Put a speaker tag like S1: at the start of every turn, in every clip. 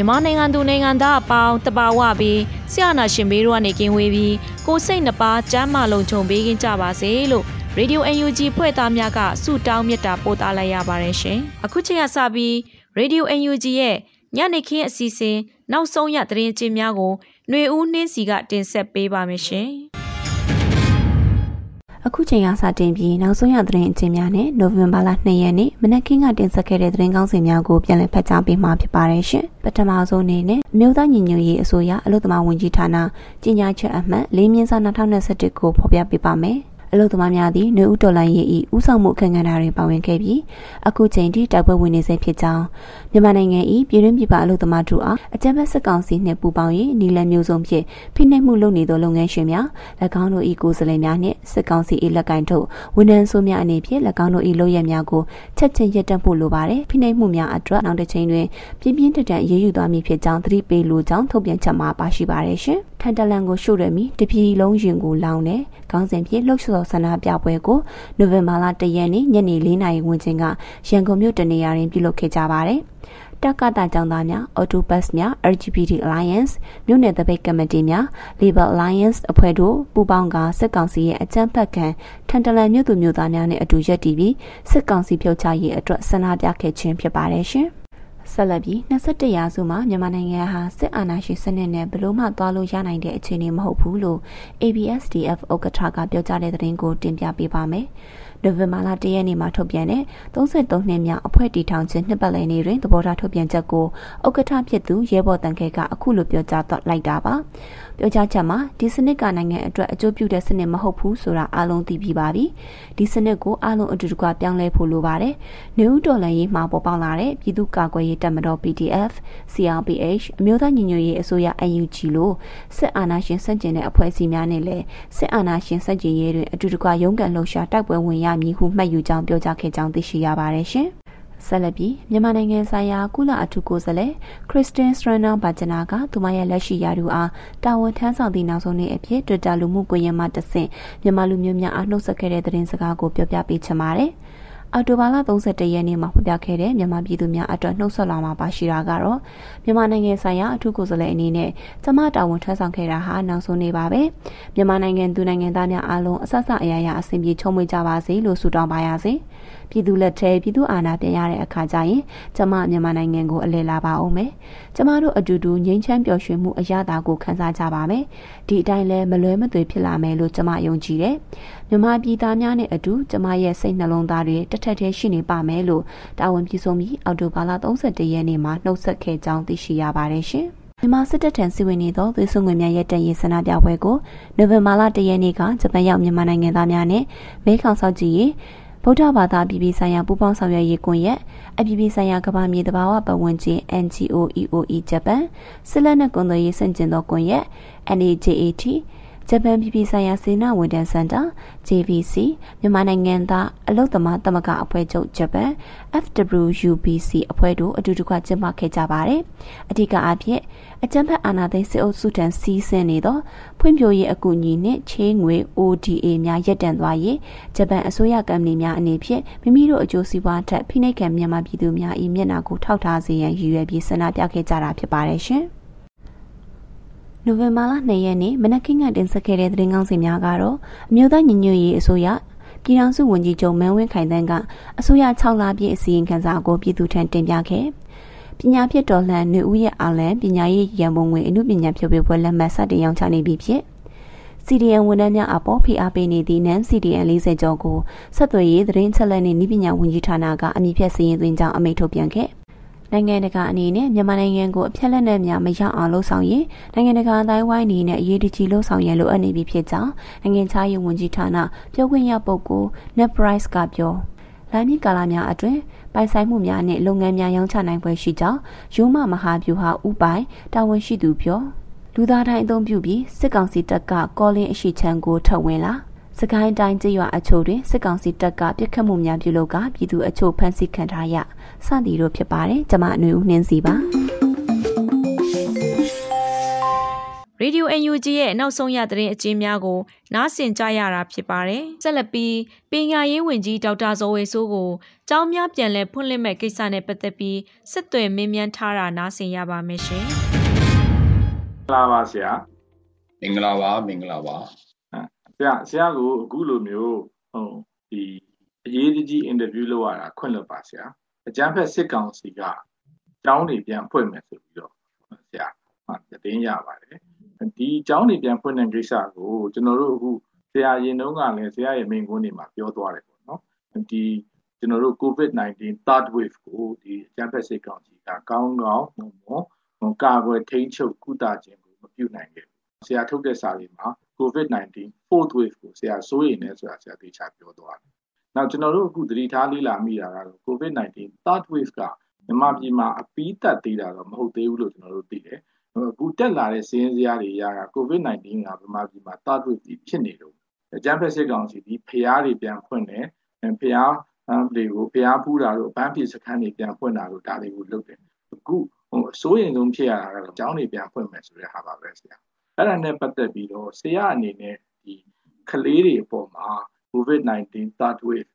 S1: မြန်မာနိုင်ငံသူနိုင်ငံသားအပေါင်းတပါဝပြီးဆရာနာရှင်ဘေးတို့ကနေကင်းဝေးပြီးကိုယ်စိတ်နှပါကျမ်းမာလုံးခြုံပေးခြင်းကြပါစေလို့ Radio UNG ဖွဲ့သားများကဆုတောင်းမြတ်တာပို့သလိုက်ရပါတယ်ရှင်။အခုချိန်ကစပြီး Radio UNG ရဲ့ညနေခင်းအစီအစဉ်နောက်ဆုံးရသတင်းချင်းများကိုຫນွေဦးနှင်းစီကတင်ဆက်ပေးပါမယ်ရှင်။
S2: အခုချိန်ကစတင်ပြီးနောက်ဆုံးရသတင်းအကျဉ်းများနဲ့နိုဝင်ဘာလ2ရက်နေ့မနက်ခင်းကတင်ဆက်ခဲ့တဲ့သတင်းကောင်းစင်များကိုပြန်လည်ဖတ်ကြားပေးမှာဖြစ်ပါတယ်ရှင်။ပထမဆုံးအနေနဲ့အမျိုးသားညီညွတ်ရေးအစိုးရအလို့သမာဝန်ကြီးဌာနကြီးညာချက်အမှတ်၄မြင်းစာ2021ကိုဖော်ပြပေးပါမယ်။ အလို့သမားများသည်နှွေဦးတော်လိုင်းရေး၏ဥဆောင်မှုအခမ်းအနားတွင်ပါဝင်ခဲ့ပြီးအခုချိန်ထိတိုက်ပွဲဝင်နေဆဲဖြစ်ကြောင်းမြန်မာနိုင်ငံ၏ပြည်တွင်းပြည်ပအလို့သမားတို့အားအကြမ်းဖက်စစ်ကောင်စီနှင့်ပူးပေါင်း၍နီလန်မျိုးစုံဖြင့်ဖိနှိပ်မှုလုပ်နေသောလုပ်ငန်းရှင်များ၎င်းတို့၏ကိုယ်စားလှယ်များနှင့်စစ်ကောင်စီ၏လက်ကင်ထုတ်ဝန်ထမ်းဆိုးများအနေဖြင့်၎င်းတို့၏လုပ်ရများကိုချက်ချင်းရပ်တန့်ဖို့လိုပါတယ်ဖိနှိပ်မှုများအတွက်နောက်တစ်ချိန်တွင်ပြင်းပြင်းထန်ထန်ရေးယူသွားမည်ဖြစ်ကြောင်းသတိပေးလိုကြောင်းထုတ်ပြန်ချက်မှာပါရှိပါတယ်ရှင်ထန်တလန်ကိုရှို့ရမီတပြည်လုံးရင်ကိုလောင်းတယ် ခေါင်းစဉ်ဖြင့်လှုပ်ဆော်ဆန္ဒပြပွဲကိုနိုဝင်ဘာလ၁ရက်နေ့ညနေ၄နာရီဝန်းကျင်ကရန်ကုန်မြို့တနေရာတွင်ပြုလုပ်ခဲ့ကြပါတယ်တက္ကသကျောင်းသားများ Autobus များ LGBT Alliance မြို့နယ်တပိတ်ကမတီများ Labor Alliance အဖွဲ့တို့ပူးပေါင်းကစစ်ကောင်စီရဲ့အကြမ်းဖက်ခံထန်တလန်မြို့သူမြို့သားများနဲ့အတူရပ်တည်ပြီးစစ်ကောင်စီဖြုတ်ချရေးအတွက်ဆန္ဒပြခဲ့ခြင်းဖြစ်ပါတယ်ရှင်။ ဆက်လက်ပြီး21ရာစုမှာမြန်မာနိုင်ငံဟာစစ်အာဏာရှင်စနစ်နဲ့ဘလို့မှသွားလို့ရနိုင်တဲ့အခြေအနေမဟုတ်ဘူးလို့ ABSDF ဥက္ကဋ္ဌကပြောကြားတဲ့သတင်းကိုတင်ပြပေးပါမယ်။ နိုဝင်ဘာလ၁ရက်နေ့မှာထုတ်ပြန်တဲ့33နှစ်မြောက်အဖွဲ့တီထောင်ခြင်းနှစ်ပတ်လည်နေ့တွင်သဘောထားထုတ်ပြန်ချက်ကိုဥက္ကဋ္ဌဖြစ်သူရဲဘော်တန်ခဲကအခုလိုပြောကြားတော့လိုက်တာပါ။ပြောကြားချက်မှာဒီစနစ်ကနိုင်ငံအတွက်အကျိုးပြုတဲ့စနစ်မဟုတ်ဘူးဆိုတာအားလုံးသိပြီးပါပြီ။ဒီစနစ်ကိုအားလုံးအတူတကွပြောင်းလဲဖို့လိုပါတယ်။နေဦးတော်လှန်ရေးမှာပေါ်ပေါက်လာတဲ့ပြည်သူ့ကာကွယ်ရေးတပ်မတော် PDF, CRPH အမျိုးသားညီညွတ်ရေးအစိုးရ UNG လို့စစ်အာဏာရှင်စန့်ကျင်တဲ့အဖွဲ့အစည်းများနဲ့လည်းစစ်အာဏာရှင်စန့်ကျင်ရေးတွင်အတူတကွရုန်းကန်လှုပ်ရှားတိုက်ပွဲဝင်ရမည်ဟုမှတ်ယူကြောင်းပြောကြားခဲ့ကြောင်းသိရှိရပါတယ်ရှင်။ဆက်လက်ပြီးမြန်မာနိုင်ငံဆိုင်ရာကုလအထူးကိုယ်စားလှယ်ခရစ်စတင်စရနာဘာဂျနာကသူမရဲ့လက်ရှိရာထူးအားတာဝန်ထမ်းဆောင်သည့်နောက်ဆုံးနေ့အဖြစ် Twitter လူမှုကွန်ရက်မှာတဆင့်မြန်မာလူမျိုးများအားနှုတ်ဆက်ခဲ့တဲ့သတင်းစကားကိုပြောပြပေးချင်ပါတယ်။ အော်တိုဘာလ31ရက်နေ့မှာဖော်ပြခဲ့တဲ့မြန်မာပြည်သူများအတွက်နှုတ်ဆက်လာမှာပါရှိတာကတော့မြန်မာနိုင်ငံဆိုင်ရာအထူးကိုယ်စားလှယ်အနေနဲ့ကျမတာဝန်ထမ်းဆောင်ခဲ့တာဟာနောက်ဆုံးနေပါပဲမြန်မာနိုင်ငံသူနိုင်ငံသားများအားလုံးအဆက်ဆက်အရာရာအဆင်ပြေချုံမွေကြပါစေလို့ဆုတောင်းပါရစေပြည်သူလက်ထဲပြည်သူအာဏာပြန်ရတဲ့အခါကျရင်ကျမမြန်မာနိုင်ငံကိုအလဲလာပါအောင်မယ်ကျမတို့အတူတူငြိမ်းချမ်းပျော်ရွှင်မှုအရသာကိုခံစားကြပါမယ်ဒီအတိုင်းလဲမလွဲမသွေဖြစ်လာမယ်လို့ကျမယုံကြည်တယ် မြန်မာပြည်သားများနဲ့အတူကျမရဲ့စိတ်နှလုံးသားတွေတထက်ထဲရှိနေပါမယ်လို့တာဝန်ပြည်ဆုံးပြီးအော်တိုဘာလ31ရက်နေ့မှာနှုတ်ဆက်ခဲ့ကြောင်းသိရှိရပါတယ်ရှင်မြန်မာစစ်တပ်ထံစီဝင်နေသောသွေးစွန်ငွေများရဲ့တည်ရေးဆန္ဒပြပွဲကိုနိုဝင်ဘာလ၁ရက်နေ့ကဂျပန်ရောက်မြန်မာနိုင်ငံသားများနဲ့မဲခေါင်ဆောက်ကြည့်ရေးဗုဒ္ဓဘာသာပြည်ပြည်ဆိုင်ရာပူးပေါင်းဆောင်ရွက်ရေးကွန်ရက်အပြည်ပြည်ဆိုင်ရာကမ္ဘာမြေတဘာဝပတ်ဝန်းကျင် NGO EOE ဂျပန်စစ်လက်နက်ကွန်သွယ်ရေးစင်ကျင်သောကွန်ရက် NAJAT ဂျပန်ပြည်ပြည်ဆိုင်ရာစေနာဝန်ထမ်းစင်တာ JVC မြန်မာနိုင်ငံသားအလုသမားသမဂ္ဂအဖွဲ့ချုပ်ဂျပန် FWUBC အဖွဲ့တို့အတူတကွကျင်းပခဲ့ကြပါတယ်။အဓိကအဖြစ်အကြံဖက်အာဏာသိမ်းစစ်အုပ်စုထံစီးဆင်းနေသောဖွံ့ဖြိုးရေးအကူအညီနှင့်ချေးငွေ ODA များရပ်တန့်သွားရေးဂျပန်အစိုးရကမ္ပဏီများအနေဖြင့်မိမိတို့အကျိုးစီးပွားထက်ဖိနှိပ်ခံမြန်မာပြည်သူများ၏မျက်နှာကိုထောက်ထားစေရန်ရည်ရွယ်ပြီးဆန္ဒပြခဲ့ကြတာဖြစ်ပါတယ်ရှင်။ နိုဝင်ဘာလ2ရက်နေ့မနက်ခင်းကတင်ဆက်ခဲ့တဲ့သတင်းကောင်းစီများကတော့အမျိုးသားညီညွတ်ရေးအစိုးရပြည်ထောင်စုဝန်ကြီးချုပ်မန်းဝင်းခိုင်တန်းကအစိုးရ6လပြည့်အစီရင်ခံစာကိုပြည်သူထံတင်ပြခဲ့ပညာဖြစ်တော်လှန်နေဦးရဲ့အာလန်ပညာရေးရန်ပုံငွေအမှုပညာဖြိုးပြပွဲလက်မှတ်စတင်ရောင်းချနေပြီဖြစ် CDN ဝန်ထမ်းများအပေါ်ဖိအားပေးနေသည့်နမ် CDN 40ကျော်ကိုဆက်သွယ်ရေးသတင်းချက်လက်နှင့်ဤပညာဝန်ကြီးဌာနကအမိဖြတ်စည်ရင်သွင်းကြောင်းအမိန့်ထုတ်ပြန်ခဲ့ နိုင်ငံတကာအနေနဲ့မြန်မာနိုင်ငံကိုအပြက်လက်နက်များမရောက်အောင်လှုံ့ဆော်ရင်နိုင်ငံတကာအတိုင်းဝိုင်းအနေနဲ့အရေးတကြီးလှုံ့ဆော်ရန်လိုအပ်နေပြီဖြစ်ကြောင်းနိုင်ငံခြားရေးဝန်ကြီးဌာနပြောခွင့်ရပုဂ္ဂိုလ် Net Price ကပြောလိုင်းမီကာလာများအတွင်ပိုင်ဆိုင်မှုများနှင့်လုပ်ငန်းများရောင်းချနိုင်ပွဲရှိကြောင်းရိုးမမဟာဗျူဟာဥပိုင်တာဝန်ရှိသူပြောလူသားတိုင်းအသုံးပြုပြီးစစ်ကောင်စီတပ်ကကောလင်းအရှိချမ်းကိုထုတ်ဝင်လာ စကိုင်းတိုင်းကျေးရွာအချို့တွင်စစ်ကောင်စီတပ်ကပြစ်ခတ်မှုများပြုလုပ်ကပြည်သူအချို့ဖမ်းဆီးခံထားရစသည်တို့ဖြစ်ပါတယ်ကျွန်မအနွေဦးနှင်းစီပါ
S1: ရေဒီယို UNG ရဲ့နောက်ဆုံးရသတင်းအကျဉ်းများကိုနားဆင်ကြရတာဖြစ်ပါတယ်။ဆက်လက်ပြီးပညာရေးဝန်ကြီးဒေါက်တာဇော်ဝေဆိုးကိုကျောင်းများပြန်လည်ဖွင့်လှစ်မဲ့ကိစ္စနဲ့ပတ်သက်ပြီးစစ်သွေမင်းမြန်းထားတာနားဆင်ရပါမယ်ရှင်။
S3: မင်္ဂလာပါဆရာ။
S4: မင်္ဂလာပါမင်္ဂလာပါ။
S3: ဆ ရာဆရာကိုအခုလိုမျိုးဟိုဒီအရေးကြီးအင်တာဗျူးလုပ်ရတာခွင့်လွှတ်ပါဆရာ။အကြမ်းဖက်စစ်ကောင်စီကကျောင်းတွေပြန်ဖွင့်မယ်ဆိုပြီးတော့ဆရာသတင်းရပါတယ်ဒီအကြောင်းတွေပြန်ဖွင့်တဲ့ကိစ္စကိုကျွန်တော်တို့အခုဆရာရင်တုန်းကလည်းဆရာရဲ့မိန့်ခွန်းတွေမှာပြောသွားတယ်ပေါ့နော်ဒီကျွန်တော်တို့ COVID-19 third wave ကိုဒီအကြမ်းဖက်စစ်ကောင်စီကကောင်းကောင်းဟိုကာကွယ်ထိန်းချုပ်ကုသခြင်းကိုမပြုနိုင်ခဲ့ဘူး ဆရာထုတ်တဲ့စာတွေမှာ COVID-19 fourth wave ကိုဆရာစိုးရိမ်နေဆိုတာဆရာသိချပြောသွားတယ်နောက်ကျွန်တော်တို့အခုသတိထားလေ့လာမိတာကတော့ COVID-19 third wave ကမြန်မာပြည်မှာအပီးတက်သေးတာတော့မဟုတ်သေးဘူးလို့ကျွန်တော်တို့သိတယ်အခုတက်လာတဲ့စင်းစရာတွေရတာ COVID-19 ကဗမာပြည်မှာတသွေးဖြစ်နေလို့အကြမ်းဖက်စစ်ကောင်စီဒီဖျားတွေပြန်ဖွင့်တယ်ဖျားတွေကိုဖျားပူးတာတို့အပန်းဖြေစခန်းတွေပြန်ဖွင့်တာတို့ဒါတွေကိုလုပ်တယ်အခုဟိုအစိုးရင်ဆုံးဖြစ်ရတာကတော့ကျောင်းတွေပြန်ဖွင့်မယ်ဆိုတဲ့ဟာပါပဲဆရာ အဲ့ဒါနဲ့ပတ်သက်ပြီးတော့ဆရာအနေနဲ့ဒီကလေးတွေအပေါ်မှာ COVID-19 third wave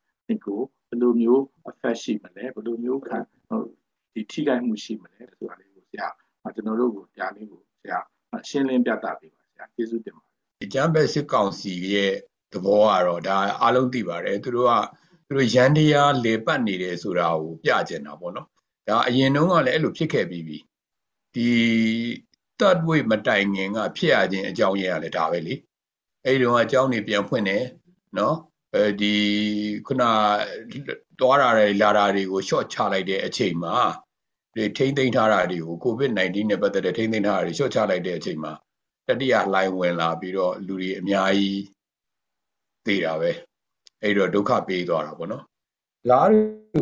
S3: ကိုဘယ်လိုမျိုး effect ရှိမလဲဘယ်လိုမျိုးခံဒီထိခိုက်မှုရှိမလဲဆိုတာလေးကိုဆရာကျွန်တော်တို့ကိုဒါလေးကိုဆရာရှင်းလင်းပြသပေးပါဆရာကျေးဇူးတင်ပါတယ်
S4: အကြမ်းဖက်စစ်ကောင်စီရဲ့သဘောကတော့ဒါအားလုံးသိပါတယ်သူတို့ကသူတို့ရန်တရားလေပတ်နေတယ်ဆိုတာကိုပြကျင်တာပေါ့နော်ဒါအရင်တုန်းကလည်းအဲ့လိုဖြစ်ခဲ့ပြီးပြီဒီ third wave မတိုင်ခင်ကဖြစ်ရခြင်းအကြောင်းရင်းကလည်းဒါပဲလေအဲ့ဒီတော့အကြောင်းတွေပြန်ဖွင့်တယ်နော်အဲဒီခုနတွားရတဲ့လာတာတွေကို short ချလိုက်တဲ့အချိန်မှာတွေထိမ့်သိမ်းထားတာတွေကို COVID-19 နဲ့ပတ်သက်တဲ့ထိမ့်သိမ်းထားတာတွေလျှော့ချလိုက်တဲ့အချိန်မှာတတိယလှိုင်းဝင်လာပြီးတော့လူတွေအများကြီးသေးတာပဲအဲ့တော့ဒုက္ခပေးသွားတာပေါ့နော်လား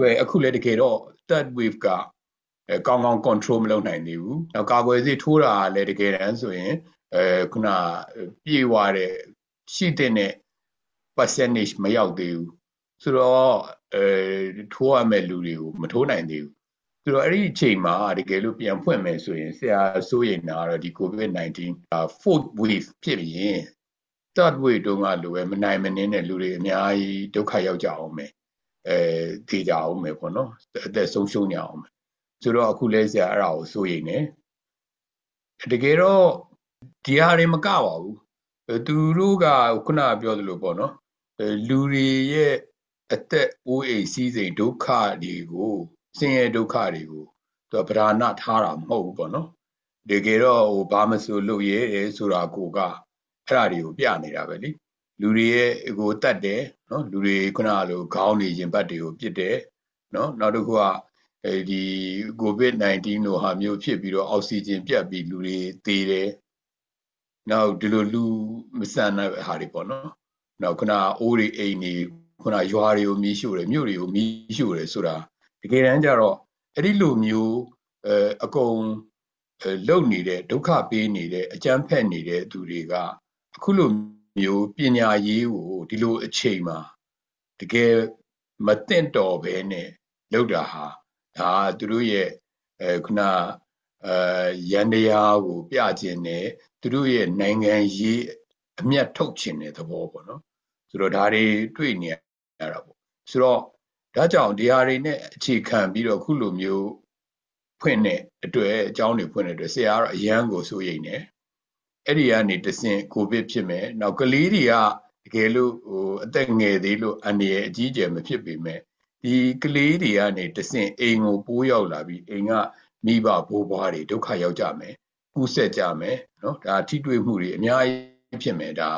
S4: ပဲအခုလည်းတကယ်တော့ third wave ကအဲ ကောင်းကောင်း control မလုပ်နိုင်သေးဘူး။နောက်ကာကွယ်ဆေးထိုးတာလည်းတကယ်တမ်းဆိုရင်အဲခုနပြေဝတဲ့ရှိတဲ့ percentage မရောက်သေးဘူး။ဆိုတော့အဲထိုးရမယ့်လူတွေကိုမထိုးနိုင်သေးဘူးဆိုတော့အဲ့ဒီအချိန်မှာတကယ်လို့ပြန်ဖွင့်မယ်ဆိုရင်ဆရာစိုးရိမ်တာကတော့ဒီ COVID-19 fourth wave ဖြစ်ရင် third wave တုန်းကလိုပဲမနိုင်မနှင်းတဲ့လူတွေအများကြီးဒုက္ခရောက်ကြအောင်မယ်အဲထေကြအောင်မယ်ပေါ့နော်အသက်ဆုံးရှုံးကြအောင်မယ် ဆိုတော့အခုလဲဆရာအဲ့ဒါကိုစိုးရိမ်နေတကယ်တော့ဒီဟာတွေမကပါဘူးသူတို့ကခုနပြောသလိုပေါ့နော်လူတွေရဲ့အသက်အိုးအိမ်စီးစိမ်ဒုက္ခတွေကိုဆင်းရဲဒုက္ခတွေကိုသူကဗราဏထားတာမဟုတ်ဘူးပေါ့နော်တကယ်တော့ဟိုဘာမဆိုလုပ်ရဲတယ်ဆိုတာကိုကအဲ့ဒါတွေကိုပြနေတာပဲလေလူတွေရဲ့ကိုတတ်တယ်နော်လူတွေခုနကလိုခေါင်းတွေရင်ပတ်တွေကိုပြစ်တယ်နော်နောက်တစ်ခုက အဲဒီ COVID-19 လိုဟာမျိုးဖြစ်ပြီးတော့အောက်ဆီဂျင်ပြတ်ပြီးလူတွေသေတယ်နောက်ဒီလိုလူမဆန်တဲ့ဟာတွေပေါ့နော်နောက်ခုနအိုးတွေအိမ်တွေခုနရွာတွေကိုမီးရှို့တယ်မြို့တွေကိုမီးရှို့တယ်ဆိုတာတကယ်တမ်းကျတော့အဲ့ဒီလိုမျိုးအဲအကုန်လုံနေတဲ့ဒုက္ခပေးနေတဲ့အကြမ်းဖက်နေတဲ့သူတွေကအခုလိုမျိုးပညာရေးကိုဒီလိုအချိန်မှာတကယ်မသင့်တော်ဘဲနဲ့လောက်တာဟာ ဒါသူတို့ရဲ့အဲခုနအဲရန်တရားကိုပြခြင်းနဲ့သူတို့ရဲ့နိုင်ငံရေးအမျက်ထုတ်ခြင်းတဲ့သဘောပေါ့နော်ဆိုတော့ဒါတွေတွေ့နေရတာပေါ့ဆိုတော့ဒါကြောင့်ဒီဟာတွေနဲ့အခြေခံပြီးတော့ခုလိုမျိုးဖွင့်တဲ့အတွက်အကြောင်းတွေဖွင့်တဲ့အတွက်ဆရာကတော့အရန်ကိုစိုးရိမ်နေအဲ့ဒီကနေတဆင့်ကိုဗစ်ဖြစ်မယ်နောက်ကလေးတွေကတကယ်လို့ဟိုအသက်ငယ်သေးလို့အန္တရာယ်အကြီးအကျယ်မဖြစ်ပေမဲ့ ဒီကလေးတွေကနေတဆင့်အိမ်ကိုပိုးရောက်လာပြီးအိမ်ကမိဘဘိုးဘွားတွေဒုက္ခရောက်ကြမယ်ကူးဆက်ကြမယ်နော်ဒါထိတွေ့မှုတွေအများကြီးဖြစ်မယ်ဒါ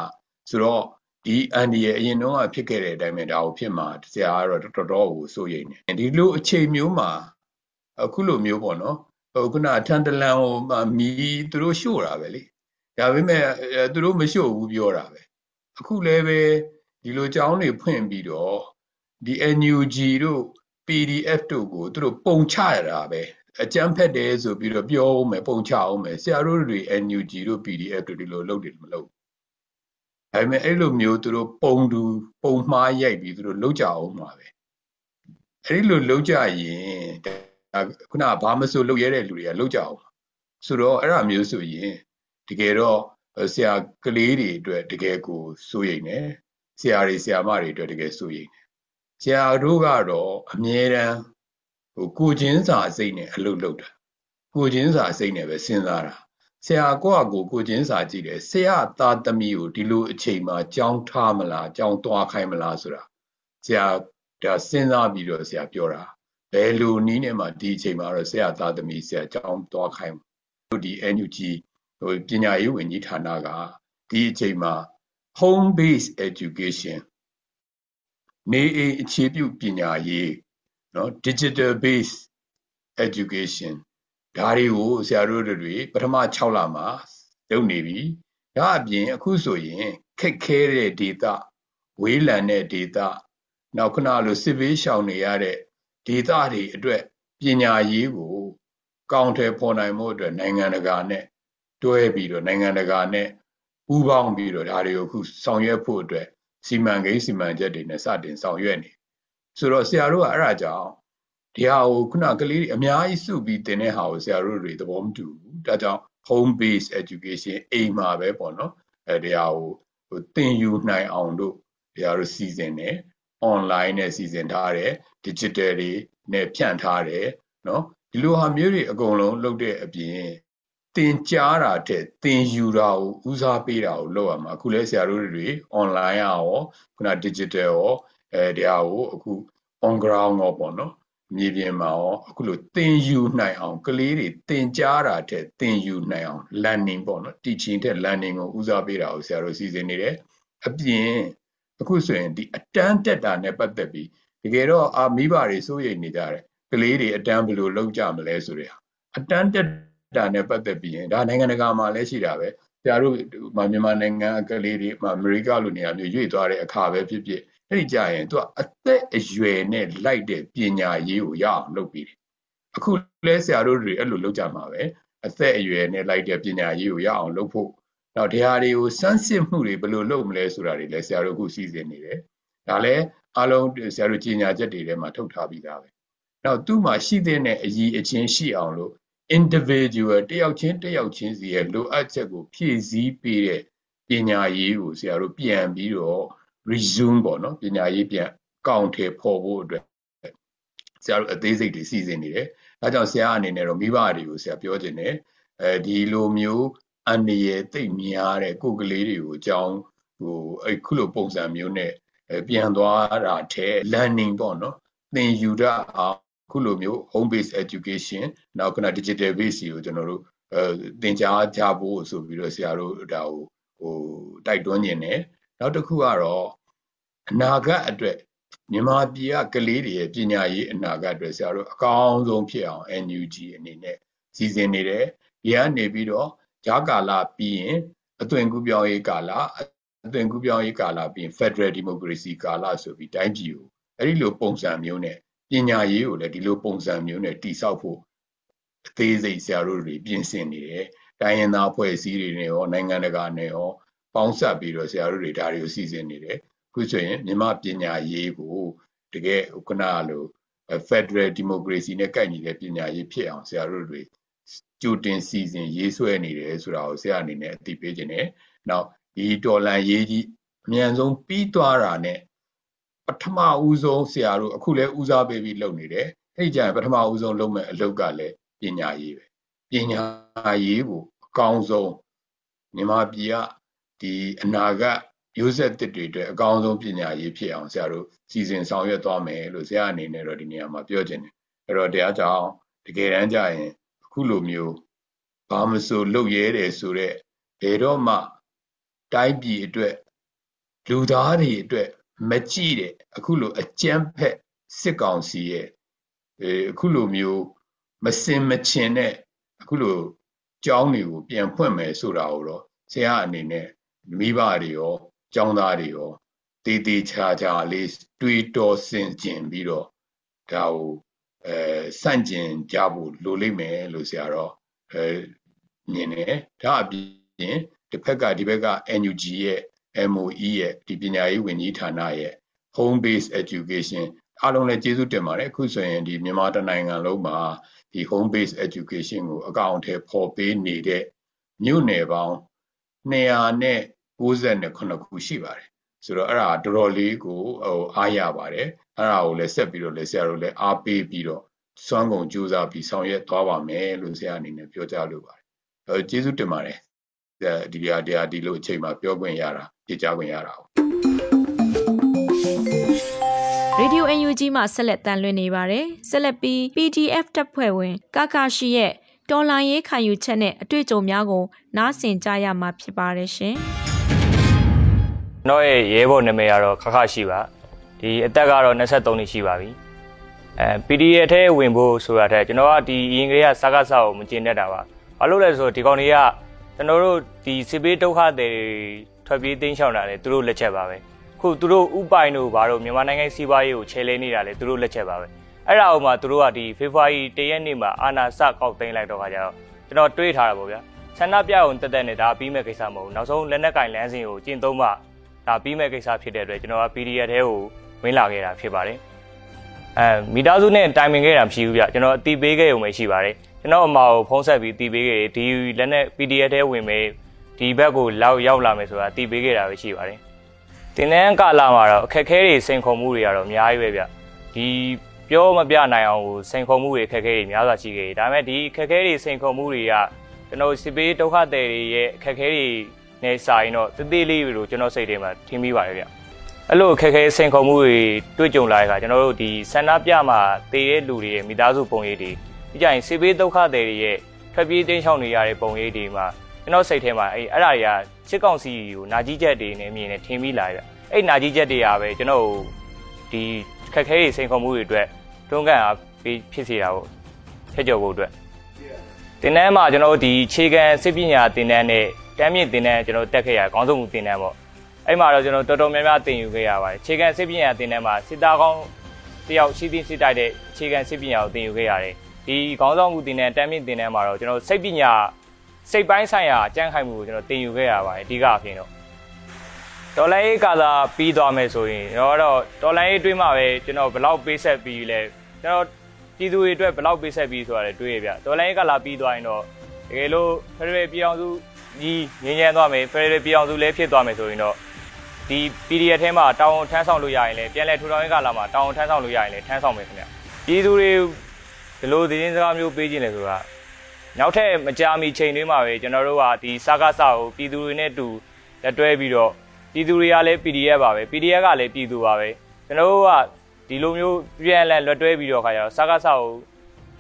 S4: ဆိုတော့ဒီအန်ဒီရဲ့အရင်တော့ဖြစ်ခဲ့တဲ့အတိုင်းပဲဒါကိုဖြစ်မှာဆရာကတော့တော်တော်ကိုစိုးရိမ်နေဒီလိုအချိန်မျိုးမှာအခုလိုမျိုးပေါ့နော်ဟိုခုနထန်တလန်ဟိုမီးသူတို့ရှို့တာပဲလေဒါပေမဲ့သူတို့မရှို့ဘူးပြောတာပဲအခုလည်းပဲဒီလိုကြောင်းတွေဖွင့်ပြီးတော့ ဒီ NUG တို့ PDF တို့ကိုသူတို့ပုံချရတာပဲအကြမ်းဖက်တယ်ဆိုပြီးတော့ပြောအောင်မယ်ပုံချအောင်မယ်ဆရာတို့တွေ NUG တို့ PDF တို့ဒီလိုလုပ်တယ်မလုပ်ဒါပေမဲ့အဲ့လိုမျိုးသူတို့ပုံတူပုံမှားရိုက်ပြီးသူတို့လုပ်ကြအောင်မှာပဲအဲ့ဒီလိုလုပ်ကြရင်ခုနကဘာမဆိုလုပ်ရတဲ့လူတွေကလုပ်ကြအောင်ဆိုတော့အဲ့ဒါမျိုးဆိုရင်တကယ်တော့ဆရာကလေးတွေအတွက်တကယ်ကိုစိုးရိမ်တယ်ဆရာတွေဆရာမတွေအတွက်တကယ်စိုးရိမ်တယ် ဆရာတို့ကတော့အမြဲတမ်းဟိုကိုချင်းစာစိတ်နဲ့အလုပ်လုပ်တာကိုချင်းစာစိတ်နဲ့ပဲစဉ်းစားတာဆရာကိုကကိုကိုချင်းစာကြည့်တယ်ဆရာသားသမီးကိုဒီလိုအချိန်မှာကြောင်းထားမလားကြောင်းသွားခိုင်းမလားဆိုတာဆရာဒါစဉ်းစားပြီးတော့ဆရာပြောတာဘယ်လိုနည်းနဲ့မှဒီအချိန်မှာတော့ဆရာသားသမီးဆရာကြောင်းသွားခိုင်းတို့ဒီ NUG ဟိုပညာရေးဝန်ကြီးဌာနကဒီအချိန်မှာ home based education နေအိမ်အခြေပြုပညာရေးเนาะ digital based education ဒါတွေကိုဆရာတို့တွေပထမ6လမှာလုပ်နေပြီဒါအပြင်အခုဆိုရင်ခက်ခဲတဲ့ data ဝေးလံတဲ့ data နောက်ခုနလိုစစ်ဘေးရှောင်နေရတဲ့ data တွေအတွက်ပညာရေးကိုကောင်းတယ်ပေါ်နိုင်မှုအတွက်နိုင်ငံတကာနဲ့တွဲပြီးတော့နိုင်ငံတကာနဲ့ပူးပေါင်းပြီးတော့ဒါတွေကိုအခုဆောင်ရွက်ဖို့အတွက် စီမံကိန်းစီမံချက်တွေနဲ့စတင်ဆောင်ရွက်နေဆိုတော့ဆရာတို့ကအဲ့ဒါကြောင့်ဒီဟာကိုခုနကလေးတွေအများကြီးစုပြီးတင်တဲ့ဟာကိုဆရာတို့တွေသဘောမတူဘူးဒါကြောင့် home based education အိမ်မှာပဲပေါ့နော်အဲဒီဟာကိုဟိုသင်ယူနိုင်အောင်တို့ဒီဟာတို့စီစဉ်တယ် online နဲ့စီစဉ်ထားတယ် digital တွေနဲ့ဖြန့်ထားတယ်နော်ဒီလိုဟာမျိုးတွေအကုန်လုံးလုပ်တဲ့အပြင် တင်ကြားတာတဲ့တင်ယူတာကိုဦးစားပေးတာကိုလုပ်ရမှာအခုလဲဆရာတို့တွေ online ရောခုန digital ရောအဲဒီဟာကိုအခု on ground ရောပေါ့နော်မြေပြင်မှာရောအခုလိုသင်ယူနိုင်အောင်ကလေးတွေသင်ကြားတာတဲ့သင်ယူနိုင်အောင် learning ပေါ့နော် teaching တဲ့ learning ကိုဦးစားပေးတာကိုဆရာတို့စီစဉ်နေတယ်အပြင်အခုဆိုရင်ဒီအတန်းတက်တာနဲ့ပတ်သက်ပြီးတကယ်တော့အာမိဘတွေစိုးရိမ်နေကြတယ်ကလေးတွေအတန်းဘယ်လိုလုပ်ကြမလဲဆိုတဲ့အတန်းတက် တာနဲ့ပတ်သက်ပြီးရင်ဒါနိုင်ငံတကာမှာလည်းရှိတာပဲဆရာတို့မြန်မာနိုင်ငံကလေးတွေအမေရိကလိုနေရာမျိုးရွေ့သွားတဲ့အခါပဲဖြစ်ဖြစ်အဲ့ဒီကြရင်သူကအသက်အရွယ်နဲ့လိုက်တဲ့ပညာရေးကိုရအောင်လုပ်ပြီးတယ်အခုလဲဆရာတို့တွေအဲ့လိုလုပ်ကြမှာပဲအသက်အရွယ်နဲ့လိုက်တဲ့ပညာရေးကိုရအောင်လုပ်ဖို့နောက်တရားတွေကိုစမ်းစစ်မှုတွေဘယ်လိုလုပ်မလဲဆိုတာတွေလည်းဆရာတို့အခုစီစဉ်နေတယ်ဒါလည်းအားလုံးဆရာတို့ကြီးညာချက်တွေထဲမှာထုတ်ထားပြီးသားပဲနောက်သူ့မှာရှိတဲ့အည်အချင်းရှိအောင်လို့ individual တယောက်ချင်းတယောက်ချင်းစီရဲ့လိုအပ်ချက်ကိုဖြည့်ဆည်းပေးတဲ့ပညာရေးကိုဆရာတို့ပြန်ပြီးတော့ resume ပေါ့နော်ပညာရေးပြန်ကောင်းထဲပေါ်ဖို့အတွက်ဆရာတို့အသေးစိတ်တွေစီစဉ်နေတယ်။ဒါကြောင့်ဆရာအနေနဲ့တော့မိဘတွေကိုဆရာပြောချင်တယ်။အဲဒီလိုမျိုးအန္တရာယ်သိပ်များတဲ့ကိုယ်ကလေးတွေကိုအကြောင်းဟိုအခုလိုပုံစံမျိုးနဲ့ပြန်သွားတာထဲ learning ပေါ့နော်သင်ယူတတ်အောင် ခုလိုမျိုး home based education နောက်ကန digital base ကိုကျွန်တော်တို့အဲသင်ကြားကြဖို့ဆိုပြီးတော့ဆရာတို့ဒါကိုဟိုတိုက်တွန်းနေတယ်နောက်တစ်ခုကတော့အနာဂတ်အတွက်မြန်မာပြည်ကကလေးတွေရဲ့ပညာရေးအနာဂတ်အတွက်ဆရာတို့အကောင်းဆုံးဖြစ်အောင် NUG အနေနဲ့စီစဉ်နေတယ်ဒီကနေပြီးတော့ဂျာကာလာပြီးရင်အသွင်ကူးပြောင်းရေးကာလအသွင်ကူးပြောင်းရေးကာလပြီးရင် Federal Democracy ကာလဆိုပြီးတိုင်းပြည်ကိုအဲ့ဒီလိုပုံစံမျိုးနဲ့ ပညာရေးကိုလည်းဒီလိုပုံစံမျိုးနဲ့တိဆောက်ဖို့အသေးစိတ်ဆရာတို့တွေပြင်ဆင်နေတယ်တိုင်းရင်းသားဖွဲ့စည်းတွေနဲ့ရောနိုင်ငံတကာနဲ့ရောပေါင်းစပ်ပြီးတော့ဆရာတို့တွေဒါတွေကိုစီစဉ်နေတယ်ခုဆိုရင်မြန်မာပညာရေးကိုတကယ်ခုနလို Federal Democracy နဲ့ကိုက်ညီတဲ့ပညာရေးဖြစ်အောင်ဆရာတို့တွေကြိုတင်စီစဉ်ရေးဆွဲနေတယ်ဆိုတာကိုဆရာအနေနဲ့အသိပေးခြင်းနဲ့နောက်ဒီတော်လန်ရေးကြီးအမြန်ဆုံးပြီးသွားတာနဲ့ ပထမဦးဆုံးဆရာတို့အခုလဲဦးစားပေးပြီးလုပ်နေတယ်အဲ့ကြရင်ပထမဦးဆုံးလုပ်မဲ့အလုပ်ကလည်းပညာရေးပဲပညာရေးကိုအကောင်းဆုံးမြန်မာပြည်ကဒီအနာဂတ်မျိုးဆက်တစ်တွေအတွက်အကောင်းဆုံးပညာရေးဖြစ်အောင်ဆရာတို့စီစဉ်ဆောင်ရွက်သွားမယ်လို့ဆရာအနေနဲ့တော့ဒီနေရာမှာပြောချင်တယ်အဲ့တော့တရားကြောင့်တကယ်တမ်းကျရင်အခုလိုမျိုးဘာမဆိုလုပ်ရဲတယ်ဆိုတော့ဘယ်တော့မှတိုင်းပြည်အတွက်လူသားတွေအတွက် မကြည့်တဲ့အခုလိုအကြမ်းဖက်စစ်ကောင်စီရဲ့အခုလိုမျိုးမစင်မချင်တဲ့အခုလိုကျောင်းတွေကိုပြန်ဖွင့်မယ်ဆိုတာကိုတော့ဆရာအနေနဲ့မိဘတွေရောကျောင်းသားတွေရောတည်တည်ချာချာလေးတွေးတော်ဆင်ကျင်ပြီးတော့ဒါကိုအဲစန့်ကျင်ကြဖို့လိုလိမ့်မယ်လို့ဆရာတော့အဲမြင်တယ်ဒါအပြင်တစ်ဖက်ကဒီဘက်က NUG ရဲ့ MOE ရဲ့ဒီပညာရေးဝန်ကြီးဌာနရဲ့ home based education အားလုံးလည်းကျေးဇူးတင်ပါတယ်အခုဆိုရင်ဒီမြန်မာတနိုင်ငံလုံးမှာဒီ home based education ကိုအကောင့်ထဲပေါ်ပေးနေတဲ့မြို့နယ်ပေါင်း298ခုရှိပါတယ်ဆိုတော့အဲ့ဒါတော်တော်လေးကိုဟိုအားရပါတယ်အဲ့ဒါကိုလည်းဆက်ပြီးတော့လည်းဆရာတို့လည်းအားပေးပြီးတော့စွမ်းကုန်ကြိုးစားပြီးဆောင်ရွက်သွားပါမယ်လို့ဆရာအနေနဲ့ပြောကြားလိုပါတယ်အဲကျေးဇူးတင်ပါတယ် ဒီတရားတရားဒီလိုအချိန်မှာပြောခွင့်ရတာကြည်ကြားခွင့်ရတာ
S1: Radio UNG မှာဆက်လက်တန်လွှင့်နေပါတယ်ဆက်လက်ပြီး PDF တပ်ဖွဲ့ဝင်ကာကာရှိရဲ့တော်လိုင်းရေးခံယူချက်နဲ့အတွေ့အကြုံများကိုနားဆင်ကြရမှာဖြစ်ပါတယ်ရှင်
S5: ကျွန်တော်ရဲ့ရဲဘော်နာမည်ကတော့ခခရှိပါဒီအသက်ကတော့23နှစ်ရှိပါပြီအဲ PDF ထဲဝင်ဖို့ဆိုတာထက်ကျွန်တော်ကဒီရင်ကလေးကစကားစာကိုမကျင်တတ်တာပါဘာလို့လဲဆိုတော့ဒီကောင်တွေက ကျွန်တော်တို့ဒီစစ်ပေးဒုက္ခတွေထွက်ပြေးတင်းရှောင်တာလေသူတို့လက်ချက်ပါပဲခုသူတို့ဥပိုင်တို့ဘာလို့မြန်မာနိုင်ငံစီးပွားရေးကိုချဲလဲနေတာလေသူတို့လက်ချက်ပါပဲအဲ့ဒါအောက်မှာသူတို့ကဒီဖေဖော်ဝါရီတရက်နေ့မှာအာနာစကောက်သိမ်းလိုက်တော့ခါကျတော့ကျွန်တော်တွေးထားတာပေါ့ဗျာဆန္ဒပြအောင်တက်တက်နဲ့ဒါပြီးမဲ့ကိစ္စမဟုတ်ဘူးနောက်ဆုံးလက်နက်ကင်လမ်းစဉ်ကိုကျင့်သုံးမှဒါပြီးမဲ့ကိစ္စဖြစ်တဲ့အတွက်ကျွန်တော်က PDF ထဲကိုဝင်လာခဲ့တာဖြစ်ပါတယ်အဲမိသားစုနဲ့တိုင်ပင်ခဲ့တာမရှိဘူးဗျကျွန်တော်အတီးပေးခဲ့ရုံပဲရှိပါတယ် ကျွန်တော်အမကိုဖုန်းဆက်ပြီးအတီးပေးခဲ့ဒီလက်နဲ့ PDF ထဲဝင်မယ်ဒီဘက်ကိုလောက်ရောက်လာမယ်ဆိုတာအတီးပေးခဲ့တာပဲရှိပါတယ်တင်နန်းကာလာမှာတော့အခက်ခဲတွေစိန်ခေါ်မှုတွေကတော့အများကြီးပဲဗျဒီပြောမပြနိုင်အောင်ကိုစိန်ခေါ်မှုတွေအခက်ခဲတွေများစွာရှိခဲ့တယ်ဒါပေမဲ့ဒီအခက်ခဲတွေစိန်ခေါ်မှုတွေကကျွန်တော်စစ်ပေးဒုက္ခသည်တွေရဲ့အခက်ခဲတွေနဲ့စာရင်တော့တသေးလေးလို့ကျွန်တော်စိတ်ထဲမှာထင်မိပါတယ်ဗျအဲ့လိုအခက်ခဲစိန်ခေါ်မှုတွေတွေ့ကြုံလာတဲ့အခါကျွန်တော်တို့ဒီဆန္ဒပြမှာတည်တဲ့လူတွေရဲ့မိသားစုပုံရိပ်တွေ ဒီကြရင်စစ်ပေးဒုက္ခသည်တွေရဲ့ထွက်ပြေးတင်းရှောင်နေရတဲ့ပုံရိပ်တွေမှာကျွန်တော်စိတ်ထဲမှာအဲ့အဲ့ဒါတွေကစစ်ကောင်စီကိုနာကြီးချက်တွေနဲ့မြင်နေထင်မိလာတယ်အဲ့နာကြီးချက်တွေကပဲကျွန်တော်ဒီခက်ခဲတွေစိန်ခေါ်မှုတွေအတွက်တွန်းကန်အားပေးဖြစ်စေတာကိုဖျက်ကျော်ဖို့အတွက်တင်တန်းမှာကျွန်တော်ဒီခြေခံစစ်ပညာတင်တန်းနဲ့တမ်းမြင့်တင်တန်းကျွန်တော်တက်ခဲ့ရခေါင်းစုံမှုတင်တန်းပေါ့အဲ့မှာတော့ကျွန်တော်တော်တော်များများတင်ယူခဲ့ရပါတယ်ခြေခံစစ်ပညာတင်တန်းမှာစစ်သားကောင်းတယောက်ရှိသည့်စစ်တိုက်တဲ့ခြေခံစစ်ပညာကိုတင်ယူခဲ့ရတယ် ဒီခေါင်းဆောင်မှုတင်တန်းတမ်းမြင့်တင်တန်းမှာတော့ကျွန်တော်စိတ်ပညာစိတ်ပိုင်းဆိုင်ရာအကျန်းခိုင်မှုကိုကျွန်တော်တင်ယူခဲ့ရပါတယ်အဓိကအဖြစ်တော့ဒေါ်လာရေးကာလာပြီးသွားမယ်ဆိုရင်ကျွန်တော်တော့ဒေါ်လာရေးတွေးမှပဲကျွန်တော်ဘလောက်ပေးဆက်ပြီးလဲကျွန်တော်ပြည်သူတွေအတွက်ဘလောက်ပေးဆက်ပြီးဆိုတာလည်းတွေးရပြဒေါ်လာရေးကာလာပြီးသွားရင်တော့တကယ်လို့ဖရယ်ပြောင်းစုကြီးငင်းငင်းသွားမယ်ဖရယ်ပြောင်းစုလည်းဖြစ်သွားမယ်ဆိုရင်တော့ဒီ PDF ထဲမှာတောင်းထမ်းဆောင်လို့ရရင်လည်းပြန်လဲထူထောင်ရေးကာလာမှာတောင်းထမ်းဆောင်လို့ရရင်လည်းထမ်းဆောင်မယ်ခင်ဗျပြည်သူတွေ ဒီလိုသတင်းစကားမျိုးပေးခြင်းလေဆိုတာနောက်ထပ်မကြာမီချိန်တွေမှာပဲကျွန်တော်တို့ကဒီစကားစာကိုပြည်သူတွေနဲ့တူလက်တွဲပြီးတော့ပြည်သူတွေကလည်း PDF ပါပဲ PDF ကလည်းပြည်သူပါပဲကျွန်တော်တို့ကဒီလိုမျိုးပြန်လည်လွတ်တွဲပြီးတော့ခါကျတော့စကားစာကို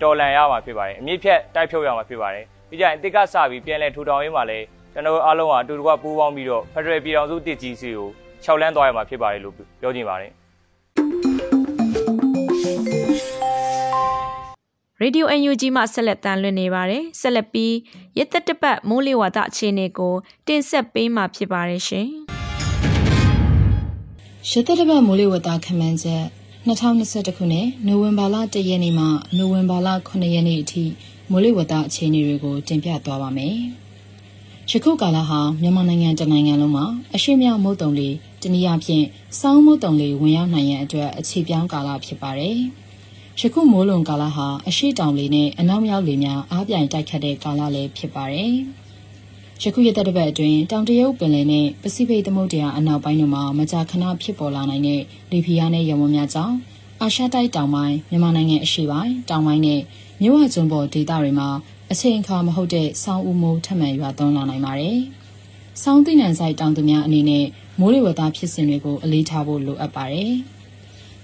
S5: တော်လန်ရမှာဖြစ်ပါတယ်အမြင့်ဖြတ်တိုက်ဖြုတ်ရမှာဖြစ်ပါတယ်ပြီးကြရင်တစ်ကစပြီးပြန်လည်ထူထောင်ရေးမှာလည်းကျွန်တော်တို့အားလုံးကအတူတကွပူးပေါင်းပြီးတော့ဖက်ဒရယ်ပြည်ထောင်စုတည်ကြီးစီကိုခြောက်လန်းသွားရမှာဖြစ်ပါတယ်လို့ပြောချင်ပါတယ်
S1: ရေဒီယို UNG မှဆက်လက်တန်လွှင့်နေပါတယ်ဆက်လက်ပြီးရသက်တပတ်မိုးလေဝသအခြေအနေကိုတင်ဆက်ပေးမှာဖြစ်ပါတယ်ရှင်
S6: ရသက်တပတ်မိုးလေဝသခန့်မှန်းချက်2021ခုနှစ်နိုဝင်ဘာလ1ရက်နေ့မှနိုဝင်ဘာလ9ရက်နေ့အထိမိုးလေဝသအခြေအနေတွေကိုတင်ပြသွားပါမယ်။ယခုကာလဟာမြန်မာနိုင်ငံတနိုင်ငံလုံးမှာအရှိမြောက်မုတ်တုံလေးတနည်းအားဖြင့်စောင်းမုတ်တုံလေးဝင်ရောက်နိုင်ရန်အတွက်အခြေပြောင်းကာလဖြစ်ပါတယ်။ ယခုမိုးလုံကာလဟာအရှိတောင်လေးနဲ့အနောက်မြောက်လေများအားပြိုင်တိုက်ခတ်တဲ့ကာလလည်းဖြစ်ပါတယ်။ယခုရတဲ့တပတ်အတွင်းတောင်တရုတ်ပင်လယ်နဲ့ပစိဖိတ်သမုဒ္ဒရာအနောက်ပိုင်းတို့မှာမကြာခဏဖြစ်ပေါ်လာနိုင်တဲ့လေဖိအားနဲ့ရေမုံများကြောင့်အာရှတိုက်တောင်ပိုင်းမြန်မာနိုင်ငံအရှေ့ပိုင်းတောင်ပိုင်းနဲ့မြဝကျွန်းပေါ်ဒေသတွေမှာအချိန်အခါမဟုတ်တဲ့ဆောင်းဦးမိုးထပ်မံရွာသွန်းလာနိုင်ပါတယ်။စောင်းသိနံဆိုင်တောင်သူများအနေနဲ့မိုးလေဝသဖြစ်စဉ်တွေကိုအလေးထားဖို့လိုအပ်ပါတယ်။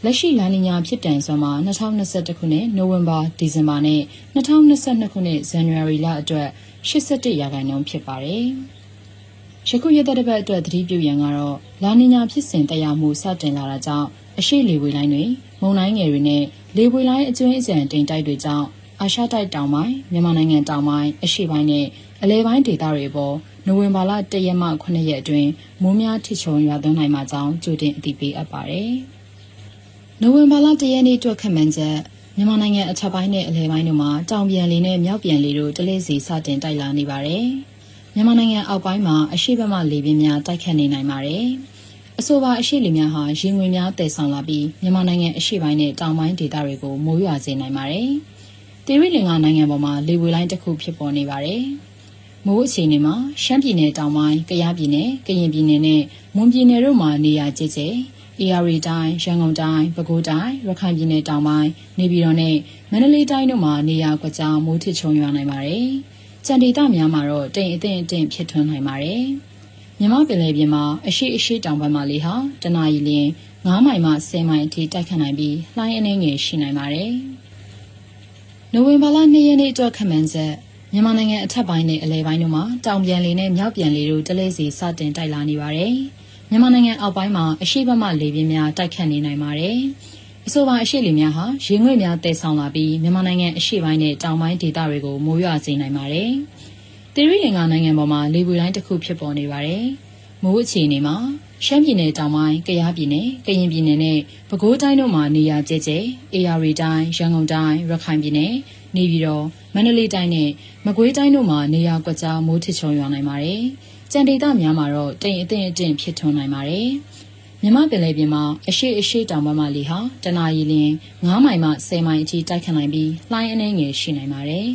S6: လက်ရှိလာနီညာဖြစ်တန်စွမ်းမှာ2021ခုနှစ်နိုဝင်ဘာဒီဇင်ဘာနဲ့2022ခုနှစ်ဇန်နဝါရီလအတွက်81ရာခိုင်နှုန်းဖြစ်ပါတယ်။ယခုရက်သက်တစ်ပတ်အတွက်သတိပြုရန်ကတော့လာနီညာဖြစ်စဉ်တရားမှုစတင်လာတာကြောင့်အရှိလေဝေလိုင်းတွေမုန်တိုင်းငယ်တွေနဲ့လေဝေလိုင်းအကျွင်းအကျန်တိမ်တိုက်တွေကြောင့်အာရှတိုက်တောင်ပိုင်းမြန်မာနိုင်ငံတောင်ပိုင်းအရှေ့ပိုင်းနဲ့အလဲပိုင်းဒေသတွေပေါ်နိုဝင်ဘာလ၁ရက်မှ9ရက်အတွင်းမိုးများထစ်ချုံရွာသွန်းနိုင်မှာကြောင်းကြိုတင်အသိပေးအပ်ပါတယ်။ နိုဝင်ဘာလ၁ရက်နေ့အတွက်ခန့်မှန်းချက်မြန်မာနိုင်ငံအထက်ပိုင်းနဲ့အလဲပိုင်းတို့မှာတောင်ပြန်လေနဲ့မြောက်ပြန်လေတို့တလေးစီစတင်တိုက်လာနေပါတယ်။မြန်မာနိုင်ငံအောက်ပိုင်းမှာအရှိဘက်မှလေပြင်းများတိုက်ခတ်နေနိုင်ပါတယ်။အဆိုပါအရှိလေများဟာရေငွေများတည်ဆောင်လာပြီးမြန်မာနိုင်ငံအရှိပိုင်းနဲ့တောင်ပိုင်းဒေသတွေကိုမိုးရွာစေနိုင်ပါတယ်။တိရိလင်္ကာနိုင်ငံပေါ်မှာလေဝေလိုင်းတစ်ခုဖြစ်ပေါ်နေပါတယ်။မိုးအခြေအနေမှာရှမ်းပြည်နယ်တောင်ပိုင်း၊ကယားပြည်နယ်၊ကရင်ပြည်နယ်နဲ့မွန်ပြည်နယ်တို့မှာနေရာကျကျ AR တိုင်းရန်ကုန်တိုင်းပဲခူးတိုင်းရခိုင်ပြည်နယ်တောင်ပိုင်းနေပြည်တော်နဲ့မန္တလေးတိုင်းတို့မှာနေရာကွက်ကြားမိုးထစ်ချုံရွာနိုင်ပါတယ်။ကြံဒေသများမှာတော့တိမ်အထင်အထင်ဖြစ်ထွန်းနိုင်ပါတယ်။မြမပင်လယ်ပြင်မှာအရှိအရှိတောင်ဘက်မှာလေဟာတနအီလ9မိုင်မှ10မိုင်အထိတိုက်ခတ်နိုင်ပြီးလှိုင်းအနှဲငယ်ရှိနိုင်ပါတယ်။နိုဝင်ဘာလ2ရက်နေ့အတွက်ခမန်းဆက်မြန်မာနိုင်ငံအထက်ပိုင်းနဲ့အလဲပိုင်းတို့မှာတောင်ပြန်လေနဲ့မြောက်ပြန်လေတို့တလဲစီစတင်တိုက်လာနေပါတယ်။ မြန်မာနိုင်ငံအောက်ပိုင်းမှာအရှိတ်မလေပြင်းများတိုက်ခတ်နေနိုင်ပါတယ်။အဆိုပါအရှိတ်လေများဟာရေငွေ့များတည်ဆောင်လာပြီးမြန်မာနိုင်ငံအရှိတ်ပိုင်းနဲ့တောင်ပိုင်းဒေသတွေကိုမိုးရွာစေနိုင်ပါတယ်။တိရိလင်္ကာနိုင်ငံပေါ်မှာလေပွေတိုင်းတစ်ခုဖြစ်ပေါ်နေပါတယ်။မိုးအခြေအနေမှာရှမ်းပြည်နယ်တောင်ပိုင်း၊ကယားပြည်နယ်၊ကရင်ပြည်နယ်နဲ့ပဲခူးတိုင်းတို့မှာနေရာကျကျ၊အေရီတိုင်း၊ရန်ကုန်တိုင်း၊ရခိုင်ပြည်နယ်၊နေပြည်တော်၊မန္တလေးတိုင်းနဲ့မကွေးတိုင်းတို့မှာနေရာကွက်ကြားမိုးထစ်ချုံရွာနိုင်ပါတယ်။ ကြံဒေသများမှာတော့တိမ်အထင်အထင်ဖြစ်ထွန်းနိုင်ပါတယ်။မြမပင်လယ်ပြင်မှာအရှိအရှိတောင်ဘက်မှလေဟာတနအီလ9မိုင်မှ10မိုင်အထိတိုက်ခတ်နိုင်ပြီးလှိုင်းအနှဲငယ်ရှိနိုင်ပါတယ်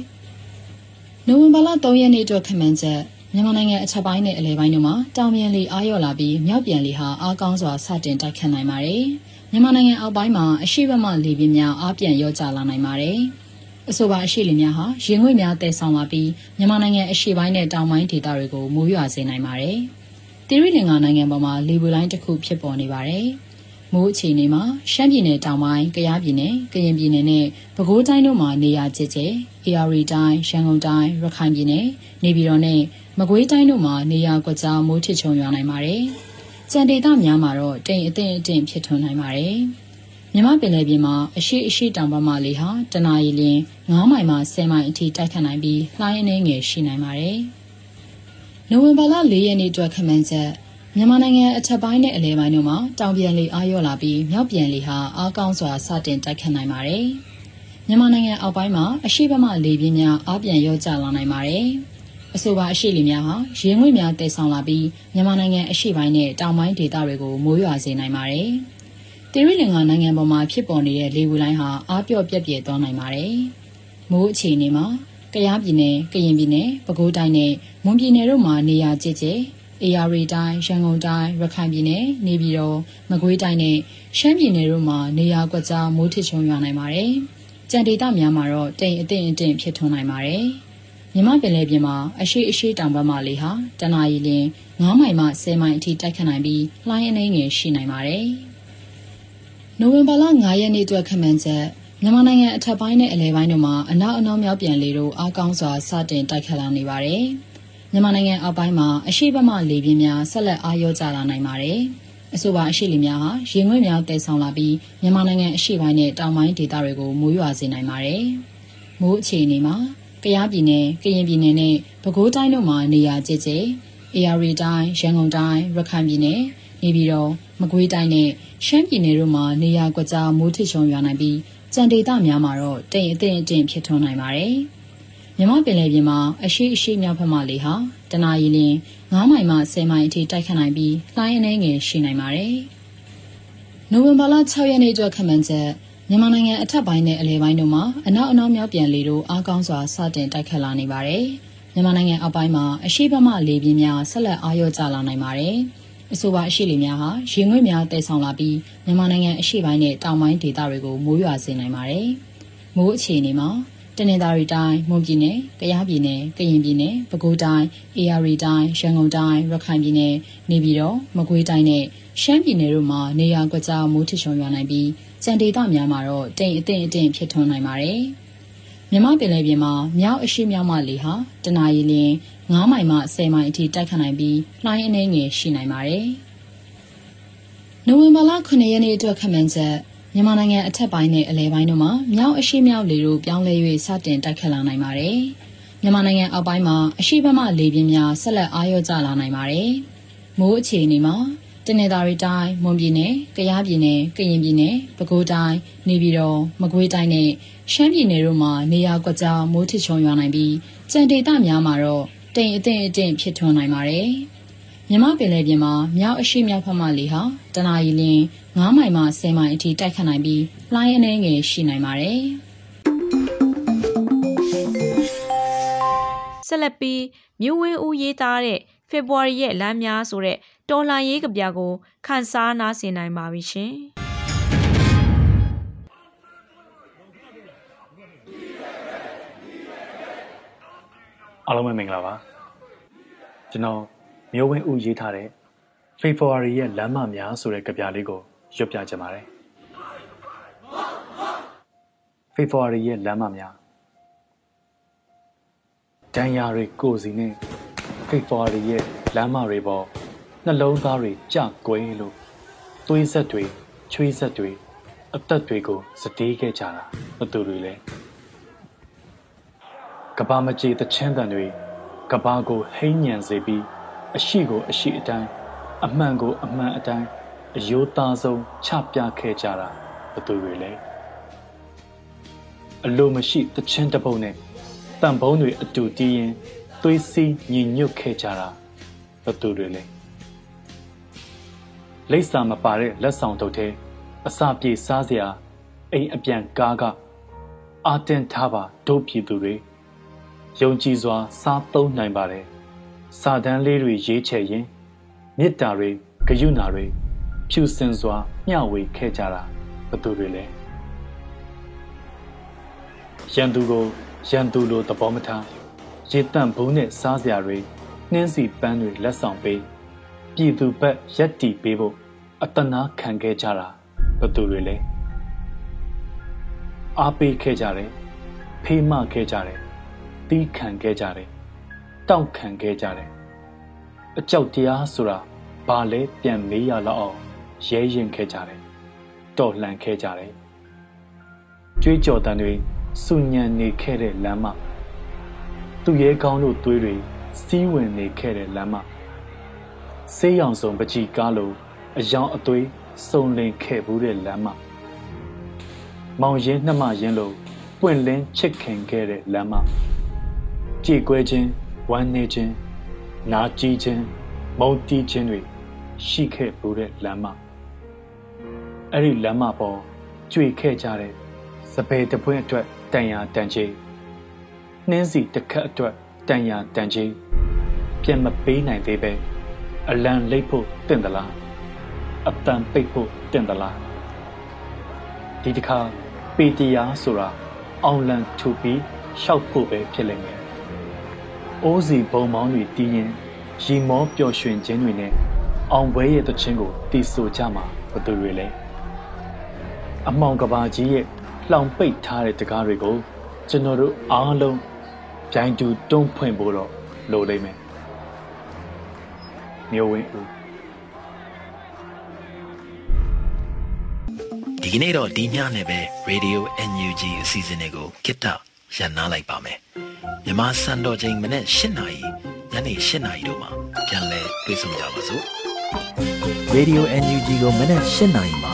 S6: ။နိုဝင်ဘာလ3ရက်နေ့အတွက်ခန့်မှန်းချက်မြန်မာနိုင်ငံအချက်ပိုင်းနဲ့အလဲပိုင်းတို့မှာတောင်ပြန်လေအားရော့လာပြီးမြောက်ပြန်လေဟာအားကောင်းစွာစတင်တိုက်ခတ်နိုင်ပါတယ်။မြန်မာနိုင်ငံအောက်ပိုင်းမှာအရှိဘက်မှလေပြင်းများအားပြန်ရော့ကျလာနိုင်ပါတယ်။ အဆိုပါအရှိလင်များဟာရင်ငွေ့များတည်ဆောင်လာပြီးမြန်မာနိုင်ငံအရှေ့ပိုင်းနဲ့တောင်ပိုင်းဒေသတွေကိုမိုးရွာစေနိုင်ပါတယ်။တိရိလင်္ကာနိုင်ငံပေါ်မှာလေပွေလိုင်းတစ်ခုဖြစ်ပေါ်နေပါတယ်။မိုးအခြေအနေမှာရှမ်းပြည်နယ်တောင်ပိုင်း၊ကယားပြည်နယ်၊ကရင်ပြည်နယ်နဲ့ပဲခူးတိုင်းတို့မှာနေရာကျကျ၊အေရီတိုင်း၊ရန်ကုန်တိုင်း၊ရခိုင်ပြည်နယ်၊နေပြည်တော်နဲ့မကွေးတိုင်းတို့မှာနေရာကွက်ကြားမိုးထစ်ချုံရွာနိုင်ပါတယ်။ကြံဒေသများမှာတော့တိမ်အထင်အထင်ဖြစ်ထွန်းနိုင်ပါတယ်။ မြမပင်လယ်ပြင်မှာအရှိအရှိတောင်ဘက်မှလေဟာတနအီလ9မိုင်မှ10မိုင်အထိတိုက်ခတ်နိုင်ပြီးလှိုင်းအနှဲငယ်ရှိနိုင်ပါတယ်။နိုဝင်ဘာလ4ရက်နေ့အတွက်ခန့်မှန်းချက်မြန်မာနိုင်ငံအထက်ပိုင်းနဲ့အလယ်ပိုင်းတို့မှာတောင်ပြန်လေအားရော့လာပြီးမြောက်ပြန်လေဟာအားကောင်းစွာစတင်တိုက်ခတ်နိုင်ပါတယ်။မြန်မာနိုင်ငံအောက်ပိုင်းမှာအရှိဘက်မှလေပြင်းများအားပြန်ရော့ကျလာနိုင်ပါတယ်။အဆိုပါအရှိလေများဟာရေငွေ့များတည်ဆောင်လာပြီးမြန်မာနိုင်ငံအရှိပိုင်းနဲ့တောင်ပိုင်းဒေသတွေကိုမိုးရွာစေနိုင်ပါတယ်။ တိရိလင်္ကာနိုင်ငံပေါ်မှာဖြစ်ပေါ်နေတဲ့လေဝူလိုင်းဟာအားပြော့ပြက်ပြဲသွားနိုင်ပါတယ်။မိုးအခြေအနေမှာကယားပြည်နယ်၊ကရင်ပြည်နယ်၊ပဲခူးတိုင်းနဲ့မွန်ပြည်နယ်တို့မှာနေရာကျကျအေရရီတိုင်းရန်ကုန်တိုင်းရခိုင်ပြည်နယ်နေပြည်တော်မကွေးတိုင်းနဲ့ရှမ်းပြည်နယ်တို့မှာနေရာကွက်ကြားမိုးထစ်ချုံရွာနိုင်ပါတယ်။ကြံဒေသများမှာတော့တိမ်အထင်အထင်ဖြစ်ထွန်းနိုင်ပါတယ်။မြမပင်လယ်ပြင်မှာအရှိအရှိတောင်ဘက်မှလေဟာတနအီလ9မိုင်မှ10မိုင်အထိတိုက်ခတ်နိုင်ပြီးလှိုင်းအနှဲငယ်ရှိနိုင်ပါတယ်။ နိုဝင်ဘာလ9ရက်နေ့အတွက်ခန့်မှန်းချက်မြန်မာနိုင်ငံအထက်ပိုင်းနဲ့အလယ်ပိုင်းတို့မှာအနောက်အနောက်မြောက်ပြန်လေတို့အားကောင်းစွာစတင်တိုက်ခတ်လာနေပါတယ်။မြန်မာနိုင်ငံအောက်ပိုင်းမှာအရှိဘမလေပြင်းများဆက်လက်အားရောကျလာနိုင်ပါတယ်။အဆိုပါအရှိလေများဟာရေငွေ့များတည်ဆောင်လာပြီးမြန်မာနိုင်ငံအရှိပိုင်းနဲ့တောင်ပိုင်းဒေသတွေကိုမိုးရွာစေနိုင်ပါတယ်။မိုးအခြေအနေမှာကယားပြည်နယ်၊ကရင်ပြည်နယ်နဲ့ပဲခူးတိုင်းတို့မှာနေရာကျကျ၊အေရီတိုင်း၊ရန်ကုန်တိုင်း၊ရခိုင်ပြည်နယ်၊ နေပြည်တော်မကွေးတိုင်းနဲ့ရှမ်းပြည်နယ်တို့မှာနေရာကွက်ကြားမိုးထစ်ချုံရွာနိုင်ပြီးကြံဒေသများမှာတော့တိမ်အထင်အထင်ဖြစ်ထွန်းနိုင်ပါတယ်။မြမပင်လယ်ပြင်မှာအရှိအရှိမြောက်ဘက်မှလေဟာတနအီလ9မိုင်မှ10မိုင်အထိတိုက်ခတ်နိုင်ပြီးလှိုင်းအနှဲငယ်ရှိနိုင်ပါတယ်။နိုဝင်ဘာလ6ရက်နေ့ကျော်ခန့်မှန်းချက်မြန်မာနိုင်ငံအထက်ပိုင်းနဲ့အလယ်ပိုင်းတို့မှာအနောက်အနောက်မြောက်ပြန်လေတို့အားကောင်းစွာစတင်တိုက်ခတ်လာနေပါတယ်။မြန်မာနိုင်ငံအောက်ပိုင်းမှာအရှိဘက်မှလေပြင်းများဆက်လက်အားရော့ကျလာနိုင်ပါတယ်။ အဆိုပါအရှိလေများဟာရေငွေ့များတည်ဆောင်လာပြီးမြန်မာနိုင်ငံအရှိပိုင်းနဲ့တောင်ပိုင်းဒေသတွေကိုမိုးရွာစေနိုင်ပါတယ်။မိုးအခြေအနေမှာကတနင်္သာရီတိုင်းမွန်ပြည်နယ်ကယားပြည်နယ်ကရင်ပြည်နယ်ပဲခူးတိုင်းအေရီတိုင်းရန်ကုန်တိုင်းရခိုင်ပြည်နယ်နေပြည်တော်မကွေးတိုင်းနဲ့ရှမ်းပြည်နယ်တို့မှာနေရာကွက်ကြားမိုးထချုံရွာနိုင်ပြီးကြံဒေသများမှာတော့တိမ်အထင်အထင်ဖြစ်ထွန်းနိုင်ပါတယ်။မြမပင်လယ်ပြင်မှာမြောက်အရှိမြောက်မှလေဟာတနအီလရင် 9မိုင်မှ10မိုင်အထိတိုက်ခတ်နိုင်ပြီးလှိုင်းအနေငယ်ရှိနိုင်ပါတယ်။နိုဝင်ဘာလ9ရက်နေ့အတွက်ခန့်မှန်းချက်မြန်မာနိုင်ငံအထက်ပိုင်းနဲ့အလဲပိုင်းတို့မှာမြောက်အရှိမြောက်လေတို့ပြောင်းလဲ၍စတင်တိုက်ခတ်လာနိုင်ပါတယ်။မြန်မာနိုင်ငံအောက်ပိုင်းမှာအရှိဘက်မှလေပြင်းများဆက်လက်အားရောကျလာနိုင်ပါတယ်။မိုးအခြေအနေမှာတနင်္သာရီတိုင်းမွန်ပြည်နယ်ကယားပြည်နယ်ကရင်ပြည်နယ်ပဲခူးတိုင်းနေပြည်တော်မကွေးတိုင်းနဲ့ရှမ်းပြည်နယ်တို့မှာနေရာကွက်ကြားမိုးထချုံရွာနိုင်ပြီးကြံဒေသများမှာတော့ တိမ်အထင်အထင်ဖြစ်ထွန်းနိုင်ပါတယ်။မြမပင်လယ်ပြင်မှာမြောက်အရှိမြောက်ဖက်မှလေဟာတနအီလင်း9မိုင်မှ10မိုင်အထိတိုက်ခတ်နိုင်ပြီးလှိုင်းအနေငယ်ရှိနိုင်ပါတယ်။
S1: ဆက်လက်ပြီးမြို့ဝင်းဦးရေးသားတဲ့ဖေဖော်ဝါရီရဲ့လမ်းများဆိုတဲ့တော်လှန်ရေးကဗျာကိုခန်းစားနားဆင်နိုင်ပါပြီရှင်။
S7: အားလုံးပဲမင်္ဂလာပါကျွန်တော်မျိုးဝင်းဦးရေးထားတဲ့ February ရဲ့လမ်းမများဆိုတဲ့ကြပြလေးကိုရွတ်ပြချင်ပါတယ် February ရဲ့လမ်းမများဒဏ်ရာတွေကိုစီနဲ့ February ရဲ့လမ်းမတွေပေါ်နှလုံးသားတွေကြကွယ်လို့သွေးဆက်တွေချွေးဆက်တွေအသက်တွေကိုစတေးခဲ့ကြတာဘသူတွေလဲ ကဘာမကြေတချမ်းတန်တွေကဘာကိုဟိမ့်ညံစေပြီးအရှိကိုအရှိအတိုင်းအမှန်ကိုအမှန်အတိုင်းအယိုးသားဆုံးချပြခဲ့ကြတာဘသူတွေလဲအလိုမရှိတချင်းတပုတ်နဲ့တန်ဖုံးတွေအတူတီးရင်သွေးစီးညီညွတ်ခဲ့ကြတာဘသူတွေလဲလိပ်စာမပါတဲ့လက်ဆောင်တုပ်ထဲအစာပြေစားစရာအိမ်အပြန်ကားကအာတင်ထားပါဒုတ်ပြည်သူတွေ ယုံကြည်စွာ စားသုံးနိုင်ပါတယ်စာတန်းလေးတွေရေးချယ်ရင်မေတ္တာတွေဂယုဏတွေဖြူစင်စွာမျှဝေခဲ့ကြတာဘသူတွေလဲရန်သူကိုရန်သူလိုသဘောမထားရေတန့်ဘူးနဲ့စားစရာတွေနှင်းစီပန်းတွေလက်ဆောင်ပေးပြည်သူဘက်ရက်တီပေးဖို့အတနာခံခဲ့ကြတာဘသူတွေလဲအားပေးခဲ့ကြတယ်ဖေးမခဲ့ကြတယ် တီးခံခဲ့ကြတယ်တောက်ခံခဲ့ကြတယ်အကြောက်တရားဆိုတာဘာလဲပြန်မေးရလောက်အောင်ရဲရင်ခဲ့ကြတယ်တော်လှန်ခဲ့ကြတယ်ကြွေးကြော်တန်တွေစုညံနေခဲ့တဲ့လမ်းမသူရဲကောင်းတို့သွေးတွေစီးဝင်နေခဲ့တဲ့လမ်းမဆေးရောင်စုံပကြီးကားလိုအယောင်အသွေးစုံလင်ခဲ့ဘူးတဲ့လမ်းမမောင်ရင်နှမရင်လိုပွင့်လင်းချစ်ခင်ခဲ့တဲ့လမ်းမ ကြည်ကွဲခြင်းဝမ်းနေခြင်းနာကြည်ခြင်းမုန်းတီးခြင်းတွေရှိခဲ့ဘူးတဲ့လမ်းမအဲ့ဒီလမ်းမပေါ်ကြွေခဲ့ကြတဲ့စပယ်တပွင့်အတွက်တန်ရာတန်ချေနှင်းစီတစ်ခတ်အတွက်တန်ရာတန်ချေပြန်မပေးနိုင်သေးပဲအလံလိတ်ဖို့တင့်သလားအတန်ပိတ်ဖို့တင့်သလားဒီတစ်ခါပေတရားဆိုတာအောင်လံထူပြီးရှောက်ဖို့ပဲဖြစ်လိမ့်မယ် အိုးစီဘုံမောင်းတွေတီးရင်ရီမောပျော်ရွှင်ခြင်းတွေနဲ့အောင်ပွဲရဲ့တခြင်းကိုတီးဆိုကြမှာဘသူတွေလဲအမောင်ကဘာကြီးရဲ့လောင်ပိတ်ထားတဲ့တကားတွေကိုကျွန်တော်တို့အားလုံးဂျိုင်းတူတွန်းဖွင့်ဖို့တော့လိုလိမ့်မယ်မျိုးဝင်းဦး
S8: ဒီကနေ့တော့ဒီညနဲ့ပဲ Radio NUG အစီအစဉ်လေးကိုကိတ္တရန်နာလိုက်ပါမယ် မြန်မာစံတော်ချိန်မနေ့၈နာရီညနေ၈နာရီတို့မှာပြန်လည်တွေ့ဆုံကြပါစို့
S9: Radio NUG ကိုမနက်၈နာရီမှ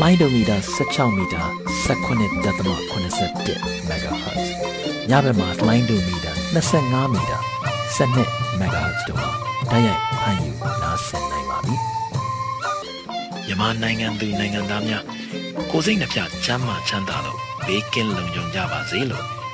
S9: လိုင်းဒိုမီတာ16မီတာ19.87 MHz ညဘက်မှာလိုင်းဒိုမီတာ25မီတာ17 MHz တို့မှာတိုက်ရိုက်ဖမ်းယူနားဆင်နိုင်ပါပြီ။
S8: မြန်မာနိုင်ငံသူနိုင်ငံသားများကိုယ်စိတ်နှပြချမ်းမာချမ်းသာလို့ဘေးကင်းလုံခြုံကြပါစေလို့